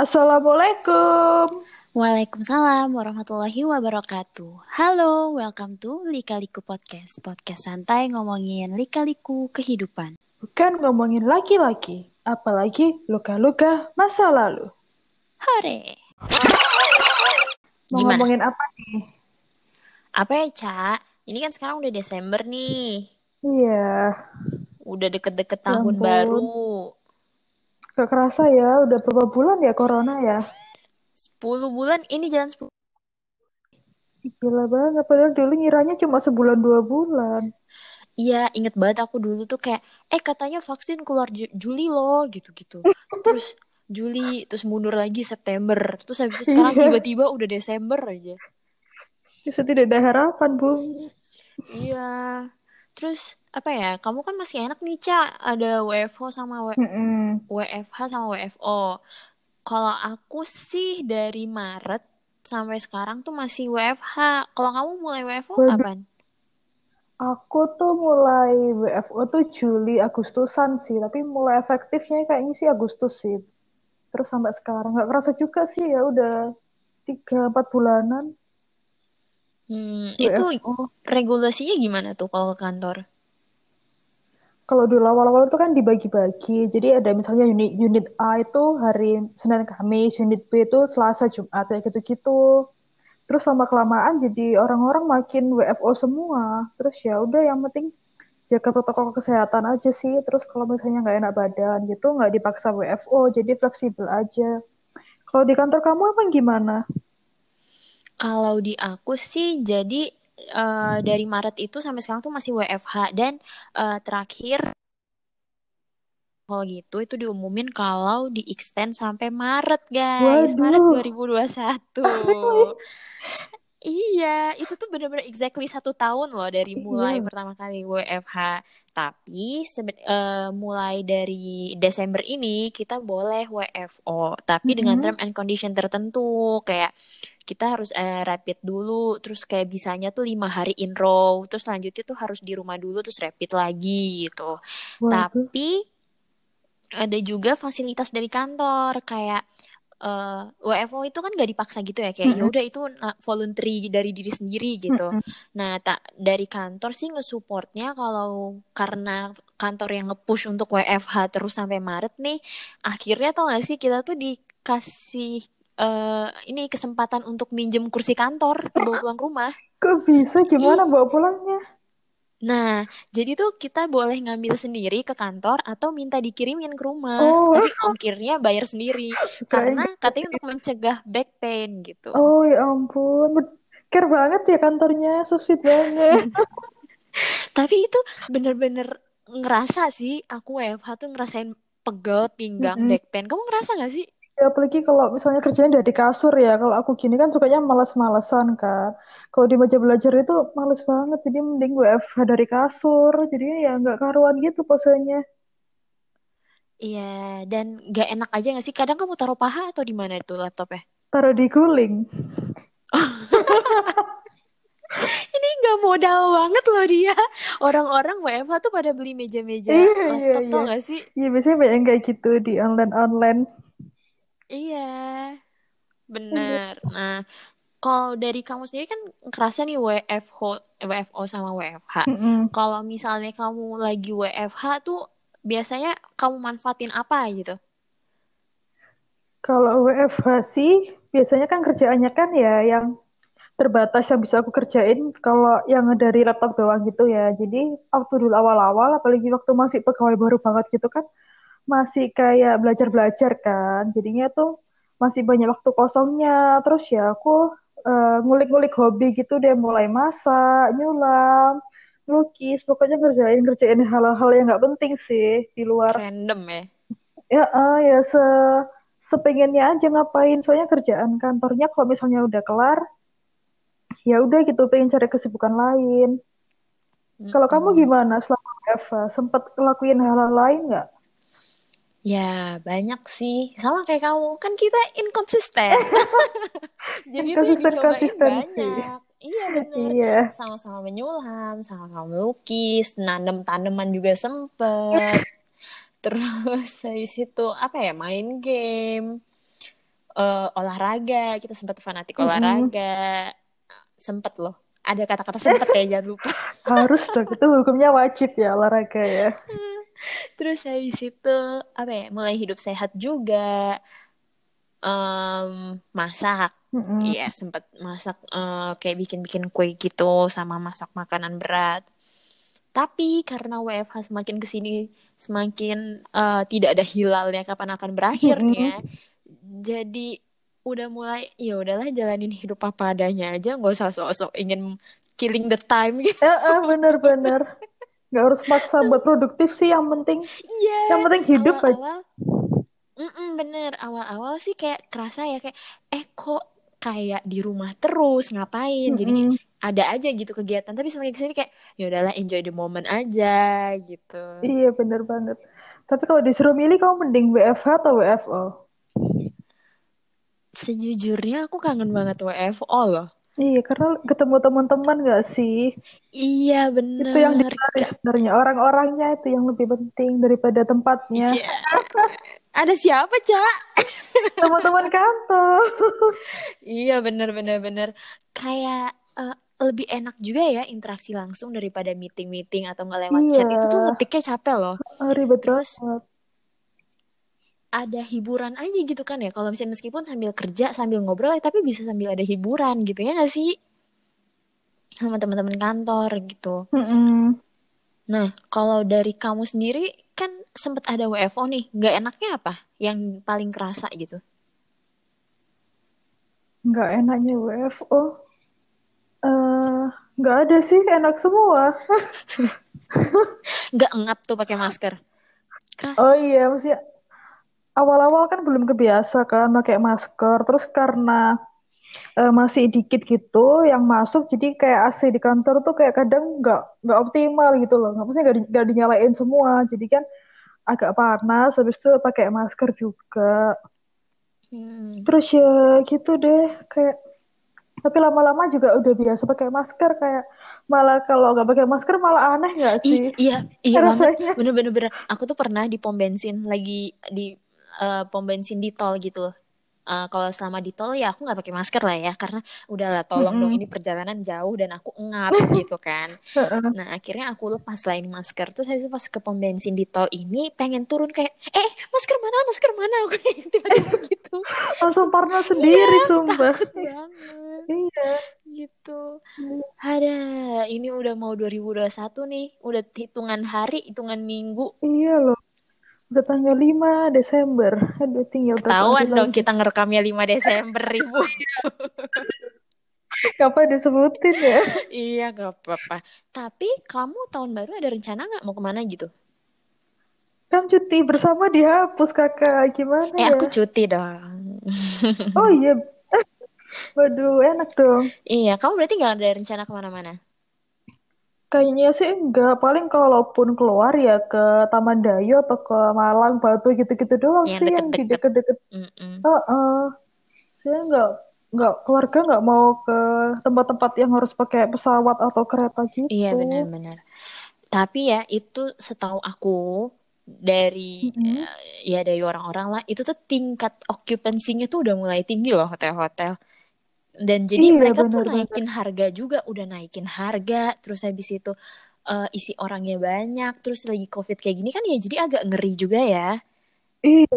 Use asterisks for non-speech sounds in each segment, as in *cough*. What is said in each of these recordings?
Assalamualaikum. Waalaikumsalam warahmatullahi wabarakatuh. Halo, welcome to Lika-Liku Podcast. Podcast santai ngomongin lika-liku kehidupan. Bukan ngomongin laki-laki, apalagi luka-luka masa lalu. Hore! Mau Gimana? ngomongin apa nih? Apa ya, Ca? Ini kan sekarang udah Desember nih. Iya, Udah deket-deket Ya tahun baru. Gak kerasa ya, udah berapa bulan ya corona ya? 10 bulan, ini jalan 10. Gila banget, padahal dulu ngiranya cuma sebulan dua bulan. Iya, inget banget aku dulu tuh kayak, eh katanya vaksin keluar Ju- Juli loh, gitu-gitu. *laughs* Terus Juli, terus mundur lagi September. Terus habis itu sekarang Iya, tiba-tiba udah Desember aja. bisa tidak ada harapan, Bung. Iya. Terus apa ya? Kamu kan masih enak nih, Ca. Ada WFO sama W- Mm-mm. WFH sama WFO. Kalau aku sih dari Maret sampai sekarang tuh masih WFH. Kalau kamu mulai WFO kapan? aku tuh mulai WFO tuh Juli, Agustusan sih, tapi mulai efektifnya kayaknya sih Agustus sih. Terus sampai sekarang nggak kerasa juga sih ya udah tiga empat bulanan Hmm, itu WFO. regulasinya gimana tuh kalau ke kantor? Kalau dulu awal-awal itu kan dibagi-bagi. Jadi ada misalnya unit unit A itu hari Senin Kamis, unit B itu Selasa Jumat kayak gitu-gitu. Terus lama kelamaan jadi orang-orang makin WFO semua. Terus ya udah yang penting jaga protokol kesehatan aja sih. Terus kalau misalnya nggak enak badan gitu nggak dipaksa WFO, jadi fleksibel aja. Kalau di kantor kamu apa gimana? Kalau di aku sih jadi eh, dari Maret itu sampai sekarang tuh masih WFH dan eh, terakhir kalau gitu itu diumumin kalau di extend sampai Maret guys Maret Waduh. 2021 *laughs* Iya, itu tuh bener-bener exactly satu tahun loh dari mulai Iya. pertama kali WFH. Tapi seben- eh, mulai dari Desember ini kita boleh WFO, tapi dengan term Mm-mm. and condition tertentu. Kayak kita harus eh, rapid dulu, terus kayak bisanya tuh lima hari in row, terus selanjutnya tuh harus di rumah dulu, terus rapid lagi gitu. Waduh. Tapi ada juga fasilitas dari kantor kayak eh, WFO itu kan gak dipaksa gitu ya kayak ya Mm-mm. udah itu voluntary dari diri sendiri gitu. Mm-mm. Nah, tak dari kantor sih nge-supportnya kalau karena kantor yang nge-push untuk WFH terus sampai Maret nih, akhirnya tau gak sih kita tuh dikasih eh, ini kesempatan untuk minjem kursi kantor dibawa pulang ke rumah. Kok bisa? Gimana Ih, bawa pulangnya? Nah, jadi tuh kita boleh ngambil sendiri ke kantor atau minta dikirimin ke rumah. Oh, Tapi ongkirnya bayar sendiri. Karena katanya untuk mencegah back pain gitu. Oh ya ampun, care banget ya kantornya, so sweet banget. *laughs* Tapi itu bener-bener ngerasa sih, aku WFH tuh ngerasain pegel, pinggang, Mm-mm. back pain. Kamu ngerasa gak sih? Ya, apalagi kalau misalnya kerjanya dari kasur ya, kalau aku gini kan sukanya malas-malesan kan. Kalau di meja belajar itu males banget, jadi mending WFH dari kasur, jadinya ya nggak karuan gitu posenya. Iya, dan gak enak aja gak sih? Kadang kamu taruh paha atau di mana itu laptopnya? Taruh di guling. *laughs* Ini gak modal banget loh dia. Orang-orang WFH tuh pada beli meja-meja Iya, iya, laptop iya. gak sih? Iya, biasanya banyak kayak gitu di online-online. Iya, Iya. bener. Nah, kalau dari kamu sendiri kan kerasa nih WFH, WFO sama WFH. Mm-mm. Kalau misalnya kamu lagi WFH tuh biasanya kamu manfaatin apa gitu? Kalau WFH sih, biasanya kan kerjaannya kan ya yang terbatas yang bisa aku kerjain kalau yang dari laptop doang gitu ya. Jadi waktu dulu awal-awal, apalagi waktu masih pegawai baru banget gitu kan, masih kayak belajar-belajar kan. Jadinya tuh masih banyak waktu kosongnya. Terus ya aku eh, ngulik-ngulik hobi gitu deh, mulai masak, nyulam, lukis, pokoknya ngerjain ngerjain hal-hal yang nggak penting sih di luar. Random ya? Ya, eh, ya se sepengennya aja ngapain. Soalnya kerjaan kantornya kalau misalnya udah kelar, ya udah gitu pengen cari kesibukan lain. Kalau kamu gimana selama WFH? Sempat ngelakuin hal-hal lain nggak? Ya, banyak sih. Sama kayak kamu. Kan kita inkonsisten. *laughs* Jadi Konsisten dicobain konsistensi. banyak. Iya bener. Iya. Sama-sama menyulam, sama-sama melukis, nanem tanaman juga sempet. *laughs* Terus habis itu apa ya main game. eh, olahraga kita sempat fanatik Mm-mm. olahraga sempet loh ada kata-kata sempet ya jangan lupa *laughs* Harus dong, itu hukumnya wajib ya olahraga ya. Terus habis itu apa ya mulai hidup sehat juga Em, masak. Iya, sempat masak eh, kayak bikin-bikin kue gitu sama masak makanan berat. Tapi karena WFH semakin ke sini semakin eh, tidak ada hilalnya kapan akan berakhirnya, jadi udah mulai ya udahlah jalanin hidup apa adanya aja, nggak usah sok-sok ingin killing the time gitu. Eh, eh, bener-bener. *laughs* Nggak harus maksa buat produktif sih, yang penting. Iya, yang penting hidup aja. awal-awal, Mm-mm, bener. Awal-awal sih kayak kerasa ya kayak eh kok kayak di rumah terus? Ngapain, jadi Mm-mm. ada aja gitu kegiatan. Tapi semakin ke sini kayak ya udahlah enjoy the moment aja gitu. Iya, bener banget. Tapi kalau disuruh milih, kamu mending WFH atau WFO? sejujurnya aku kangen banget WFO loh Iya, karena ketemu teman-teman nggak sih? iya Itu yang dicari sebenarnya. Orang-orangnya itu yang lebih penting daripada tempatnya. Iya. ada siapa cak Teman-teman kantor. iya bener bener bener kayak eh, lebih enak juga ya interaksi langsung daripada meeting meeting atau nggak lewat chat Iya. itu tuh ngetiknya capek loh ribet terus banget. Ada hiburan aja gitu kan ya kalau misalnya meskipun sambil kerja sambil ngobrol ya, tapi bisa sambil ada hiburan gitu ya nggak sih sama teman-teman kantor gitu Mm-mm. Nah, kalau dari kamu sendiri kan sempet ada WFO nih, nggak enaknya apa? Yang paling kerasa gitu? Nggak enaknya WFO. Eh, nggak ada sih, enak semua. *laughs* Nggak ngap tuh pakai masker. Kerasa. Oh iya, mesti awal-awal kan belum kebiasa kan pakai masker. Terus karena eh, masih dikit gitu yang masuk, jadi kayak AC di kantor tuh kayak kadang nggak nggak optimal gitu loh. Nggak maksudnya nggak, di- nggak dinyalain semua. Jadi kan agak panas. Habis itu pakai masker juga. Hmm. Terus ya gitu deh, kayak tapi lama-lama juga udah biasa pakai masker kayak malah kalau nggak pakai masker malah aneh nggak Ih, sih iya, iya banget. rasanya? Bener-bener bener. Aku tuh pernah di pom bensin lagi di eh, pom bensin di tol gitu. Eh, kalau selama di tol ya aku nggak pakai masker lah ya karena udahlah tolong dong Mm-mm. ini perjalanan jauh dan aku ngap gitu kan. *laughs* Nah, akhirnya aku lepas lah ini masker. Terus habis itu pas ke pom bensin di tol ini pengen turun kayak, eh masker mana, masker mana? *laughs* Aku tiba-tiba gitu. Langsung parno *laughs* sendiri sumpah. Takut banget. Iya. Gitu. Ada, ini udah mau 2021 nih. Udah hitungan hari, hitungan minggu. Iya loh. Udah tanggal 5 Desember. Aduh, tinggal hari dong kita ngerekamnya 5 Desember ribu. *laughs* Kapan disebutin ya? iya, gak apa-apa. Tapi kamu tahun baru ada rencana nggak mau ke mana gitu? Kan cuti bersama dihapus kakak. Gimana Eh, ya? aku cuti dong. Oh iya. Waduh, enak dong. Iya, kamu berarti nggak ada rencana ke mana-mana? Kayaknya sih enggak. Paling kalaupun keluar ya ke Taman Dayo atau ke Malang, Batu gitu-gitu doang Yang sih yang di deket-deket. deket-deket. Mm-mm. Heeh. Saya nggak nggak keluarga nggak mau ke tempat-tempat yang harus pakai pesawat atau kereta gitu. Iya benar-benar. Tapi ya itu setahu aku dari Mm-mm. eh, ya dari orang-orang lah itu tuh tingkat occupancy-nya tuh udah mulai tinggi loh hotel-hotel. Dan jadi Iya mereka tuh benar-benar. naikin harga juga, udah naikin harga, terus habis itu eh, isi orangnya banyak, terus lagi COVID kayak gini kan ya jadi agak ngeri juga ya. Iya.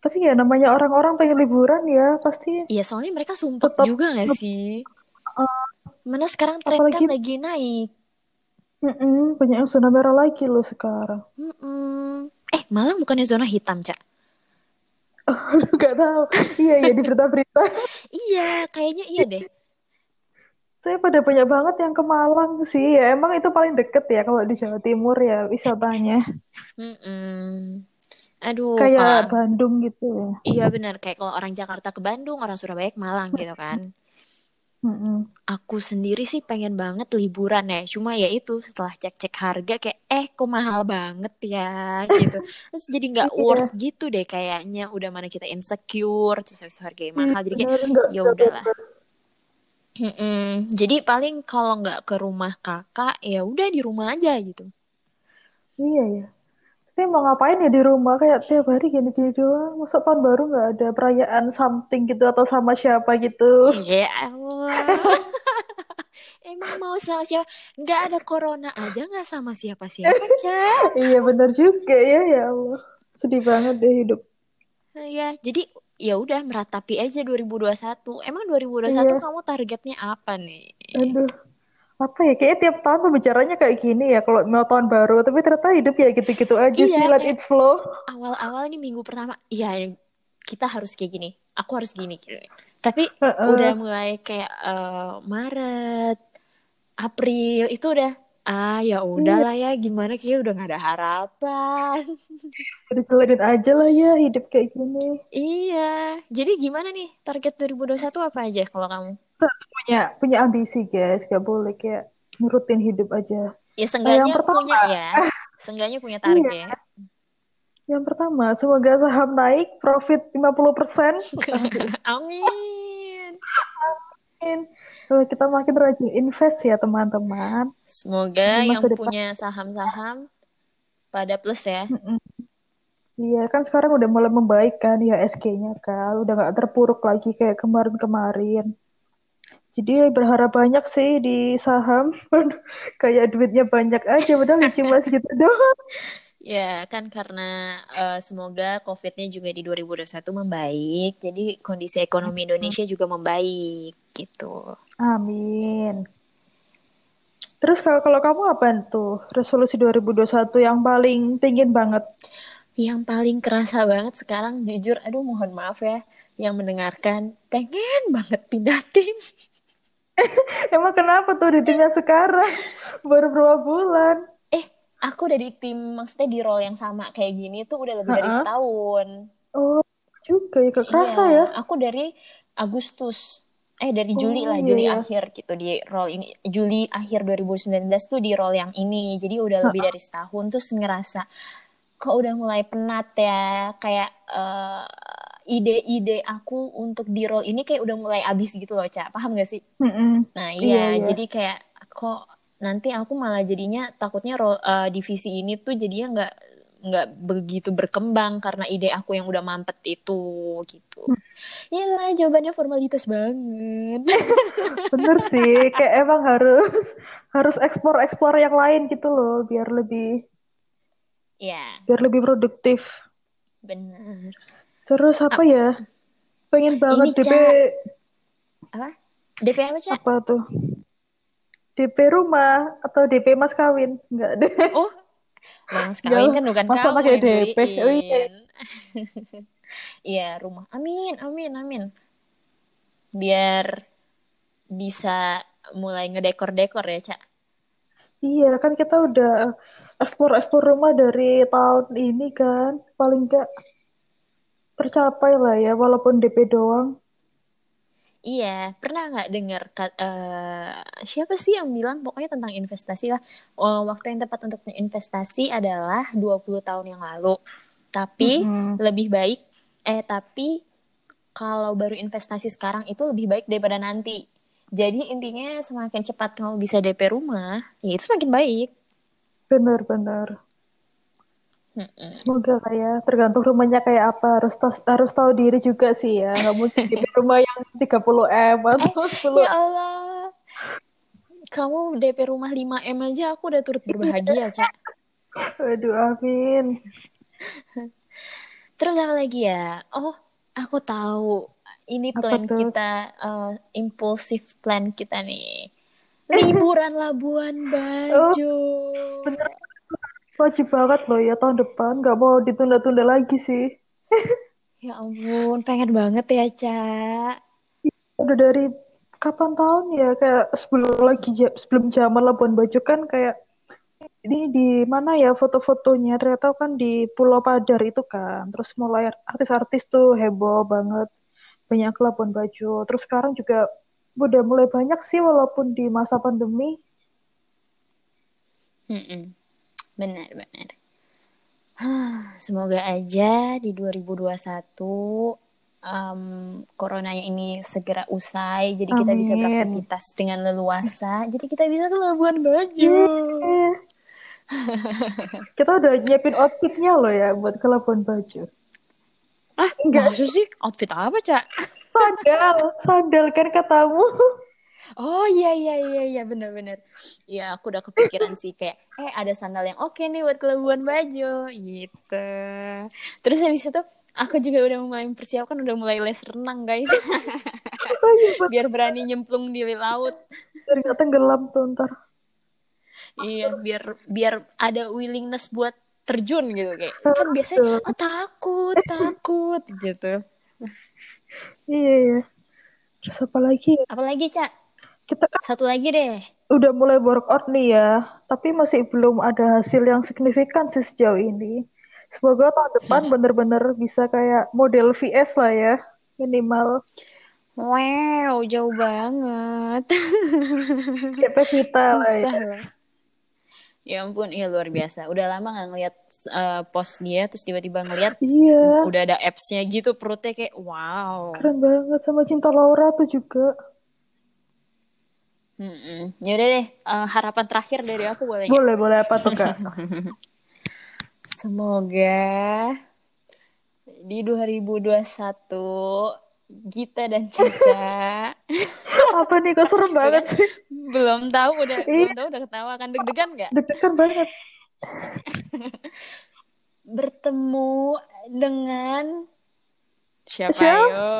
Tapi ya namanya orang-orang pengen liburan ya pasti Iya soalnya mereka sumpah juga gak sih? eh, Mana sekarang tren kan apalagi lagi naik. mm-mm, banyak yang zona merah lagi loh sekarang. Mm-mm. Eh Malang bukannya zona hitam, Cak? *laughs* Aduh, Gak tahu. Iya ya di berita-berita. Iya, kayaknya iya deh. Saya pada banyak banget yang ke Malang sih. Ya emang itu paling deket ya kalau di Jawa Timur ya wisatanya. Mm-mm. Aduh, Kayak kalau Bandung gitu ya. iya benar kayak kalau orang Jakarta ke Bandung, orang Surabaya ke Malang gitu kan. Mm-mm. Aku sendiri sih pengen banget liburan ya. Cuma ya itu setelah cek-cek harga kayak eh kok mahal banget ya gitu. Terus jadi nggak *laughs* Iya. worth gitu deh kayaknya. Udah mana kita insecure, terus habis itu harganya Iya mahal. Jadi kayak ya udahlah. Mm-mm. Jadi paling kalau nggak ke rumah kakak ya udah di rumah aja gitu. Iya ya. Ini mau ngapain ya di rumah kayak tiap hari gini-gini doang. Masa tahun baru nggak ada perayaan something gitu atau sama siapa gitu. Ya Allah. *laughs* Emang mau sama siapa? Nggak ada corona aja nggak sama siapa-siapa, Ca. *laughs* iya benar juga ya ya Allah. Sedih banget deh hidup. Ya, jadi ya udah meratapi aja 2021. Emang 2021 Iya. kamu targetnya apa nih? Aduh. Apa ya? Kayaknya tiap tahun pembicaranya kayak gini ya kalau mau tahun baru. Tapi ternyata hidup ya gitu-gitu aja Iya, sih. Let kayak- it flow. Awal-awal nih minggu pertama, ya kita harus kayak gini. Aku harus gini. gini. Tapi Heeh. udah mulai kayak eh, Maret, April itu udah ah ya udahlah ya gimana kayak udah gak ada harapan. *laughs* Udah jalanin aja lah ya hidup kayak gini. Iya. Jadi gimana nih target 2021 apa aja kalau kamu? Punya punya ambisi guys. Gak boleh kayak nurutin hidup aja. Ya seenggaknya pertama. punya ya. *laughs* Seenggaknya punya target. Yang pertama, semoga saham naik, profit 50%. *laughs* Amin. Semoga kita makin rajin invest ya teman-teman. Semoga yang depan. punya saham-saham pada plus ya. Iya kan sekarang udah mulai membaik kan ya SG-nya kan. Udah nggak terpuruk lagi kayak kemarin-kemarin. Jadi berharap banyak sih di saham. *laughs* kayak duitnya banyak aja padahal cuma segitu doang. Ya, kan karena eh, semoga COVID-nya juga di 2021 membaik. Jadi kondisi ekonomi Indonesia juga membaik gitu. Amin. Terus kalau kalau kamu apa tuh resolusi 2021 yang paling pingin banget? Yang paling kerasa banget sekarang jujur, aduh mohon maaf ya yang mendengarkan, pengen banget pindah tim. *laughs* *laughs* Emang kenapa tuh di timnya sekarang? Baru berapa bulan? Eh, aku udah di tim, maksudnya di role yang sama kayak gini tuh udah lebih dari Ha-ha. setahun. Oh, juga ya, kerasa Iya, ya? aku dari Agustus. Eh, dari Oh, Juli lah, iya, Juli iya. akhir gitu di role ini. Juli akhir 2019 tuh di role yang ini. Jadi udah lebih dari setahun terus ngerasa kok udah mulai penat ya. Kayak eh, ide-ide aku untuk di role ini kayak udah mulai abis gitu loh, Cak. Paham gak sih? Mm-mm. Nah, Iya, iya, iya. jadi kayak kok nanti aku malah jadinya takutnya role, eh, divisi ini tuh jadinya nggak nggak begitu berkembang karena ide aku yang udah mampet itu gitu. Ya lah, jawabannya formalitas banget. *laughs* Bener sih, kayak emang harus harus eksplor-eksplor yang lain gitu loh, biar lebih ya, biar lebih produktif. benar. Terus apa ya? Pengen banget Ini, DP Ca. Apa? DP apa, Cak? apa tuh? DP rumah atau DP mas kawin? Enggak deh. Oh, Mas *laughs* kawin kan bukan Masa kamu pakai DP? Oh, iya. Iya, rumah. Amin, amin, amin. Biar bisa mulai ngedekor-dekor ya, Cak. Iya, kan kita udah eksplor-eksplor rumah dari tahun ini kan. Paling enggak tercapai lah ya, walaupun DP doang. Iya, pernah nggak dengar eh, siapa sih yang bilang pokoknya tentang investasi lah. Oh, waktu yang tepat untuk investasi adalah 20 tahun yang lalu. Tapi Mm-mm. lebih baik eh tapi kalau baru investasi sekarang itu lebih baik daripada nanti. Jadi intinya semakin cepat kamu bisa DP rumah, ya itu semakin baik. Bener-bener. Mm-mm. Semoga kayak tergantung rumahnya kayak apa harus tas- harus tahu diri juga sih ya nggak mungkin di *laughs* rumah yang 30 m atau 10 Ya Allah. Kamu DP rumah 5M aja aku udah turut berbahagia, Cak. *laughs* Aduh amin *laughs* Terus apa lagi ya? Oh, aku tahu. Ini Apa plan tuh? kita, eh, impulsif plan kita nih. Liburan Labuan Bajo. bener wajib banget loh ya tahun depan. Nggak mau ditunda-tunda lagi sih. *laughs* Ya ampun, pengen banget ya, Cak. udah dari kapan tahun ya? Kayak sebelum lagi sebelum zaman Labuan Bajo kan kayak ini di mana ya foto-fotonya? Ternyata kan di Pulau Padar itu kan. Terus mulai artis-artis tuh heboh banget. Banyak Labuan Bajo. Terus sekarang juga udah mulai banyak sih walaupun di masa pandemi. Benar, benar. *sighs* Semoga aja di 2021 em, coronanya ini segera usai, jadi kita bisa Amin. beraktivitas dengan leluasa, jadi kita bisa ke Labuan Bajo. Kita udah nyiapin outfitnya loh ya buat ke Labuan Bajo. Ah, Enggak. maksud sih outfit apa, Cak? Sandal, sandal kan katamu. *laughs* Oh iya iya iya iya bener-bener. Iya aku udah kepikiran sih kayak eh ada sandal yang oke nih buat ke Labuan Bajo gitu. Terus habis itu aku juga udah mulai mempersiapkan udah mulai les renang guys. *laughs* Oh iya, biar berani nyemplung di laut. Biar nggak tenggelam tuh ntar. Iya, biar biar ada willingness buat terjun gitu kayak. Kan biasanya ah, takut, *laughs* takut gitu. Iya, iya. Terus apa lagi ya? Apalagi, Cak? Kita kan Satu lagi deh. udah mulai workout nih ya, tapi masih belum ada hasil yang signifikan sih sejauh ini. Semoga tahun depan bener-bener bisa kayak model VS lah ya, minimal. Wow, jauh banget. *laughs* Kayak Pevita lah ya. Susah lah. Ya ampun, iya luar biasa. Udah lama gak ngeliat uh, post dia, terus tiba-tiba ngeliat Iya. udah ada apps-nya gitu, perutnya kayak wow. Keren banget sama Cinta Laura tuh juga. Mm-mm. Yaudah deh, uh, harapan terakhir dari aku boleh? Boleh, boleh apa tuh Kak? *laughs* Semoga di 2021 Gita dan Caca *laughs* apa nih kok serem banget sih? belum tahu udah Iya. belum tahu udah ketawa kan deg-degan nggak Deg-degan banget. *laughs* bertemu dengan siapa Siapa? yo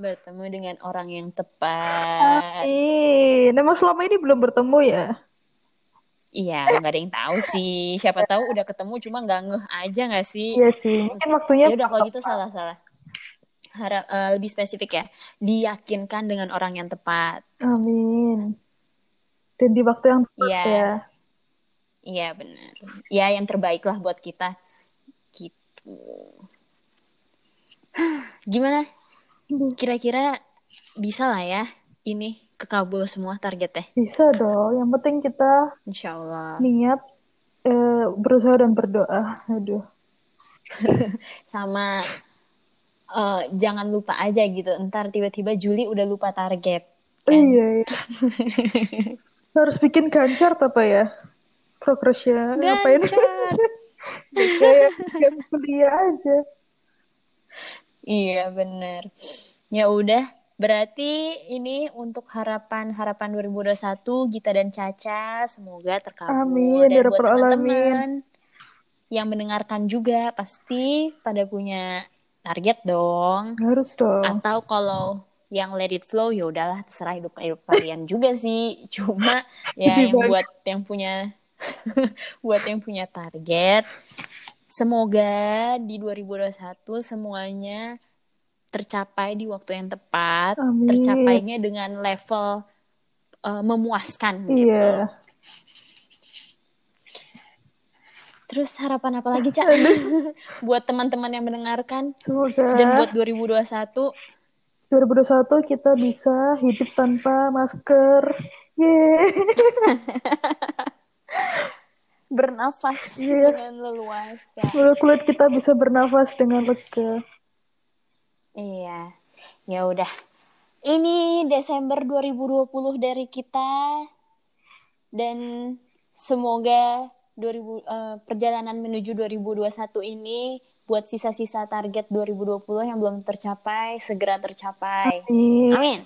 bertemu dengan orang yang tepat Amin. Emang selama ini belum bertemu ya? iya nggak ada yang tahu sih siapa tahu udah ketemu cuma nggak ngeh aja nggak sih Iya sih. Mungkin waktunya ya udah kalau gitu salah salah harap eh, lebih spesifik ya diyakinkan dengan orang yang tepat Amin. Dan di waktu yang tepat Iya. ya. iya benar ya yang terbaik lah buat kita gitu *sighs* gimana kira-kira bisa lah ya ini kekabul semua targetnya Bisa dong. Yang penting kita insya Allah niat eh, berusaha dan berdoa. Aduh. *laughs* sama eh, jangan lupa aja gitu ntar tiba-tiba Juli udah lupa target kan? Iya, iya. *laughs* Harus bikin gancar apa ya? Progresnya ngapain? Gancar. *laughs* Kayak yang kuliah aja. Iya bener. Ya udah, berarti ini untuk harapan-harapan 2021 Gita dan Caca semoga terkabul. Amin, Dan ya buat teman-teman yang mendengarkan juga pasti pada punya target dong. Harus dong. Atau kalau yang let it flow ya udahlah terserah hidup hidup kalian juga sih. Cuma *laughs* ya yang buat yang punya *laughs* buat yang punya target semoga di 2021 semuanya tercapai di waktu yang tepat, Amin. tercapainya dengan level eh, memuaskan. gitu. Iya. Terus harapan apa lagi, Cak? *laughs* buat teman-teman yang mendengarkan Semoga dan buat 2021 2021 kita bisa hidup tanpa masker. Yeay. *laughs* bernafas Iya. dengan leluasa. Semoga kulit kita bisa bernafas dengan lega. Iya. Ya udah. Ini Desember 2020 dari kita dan semoga 2000 eh, perjalanan menuju 2021 ini buat sisa-sisa target 2020 yang belum tercapai segera tercapai. Amin. Amin.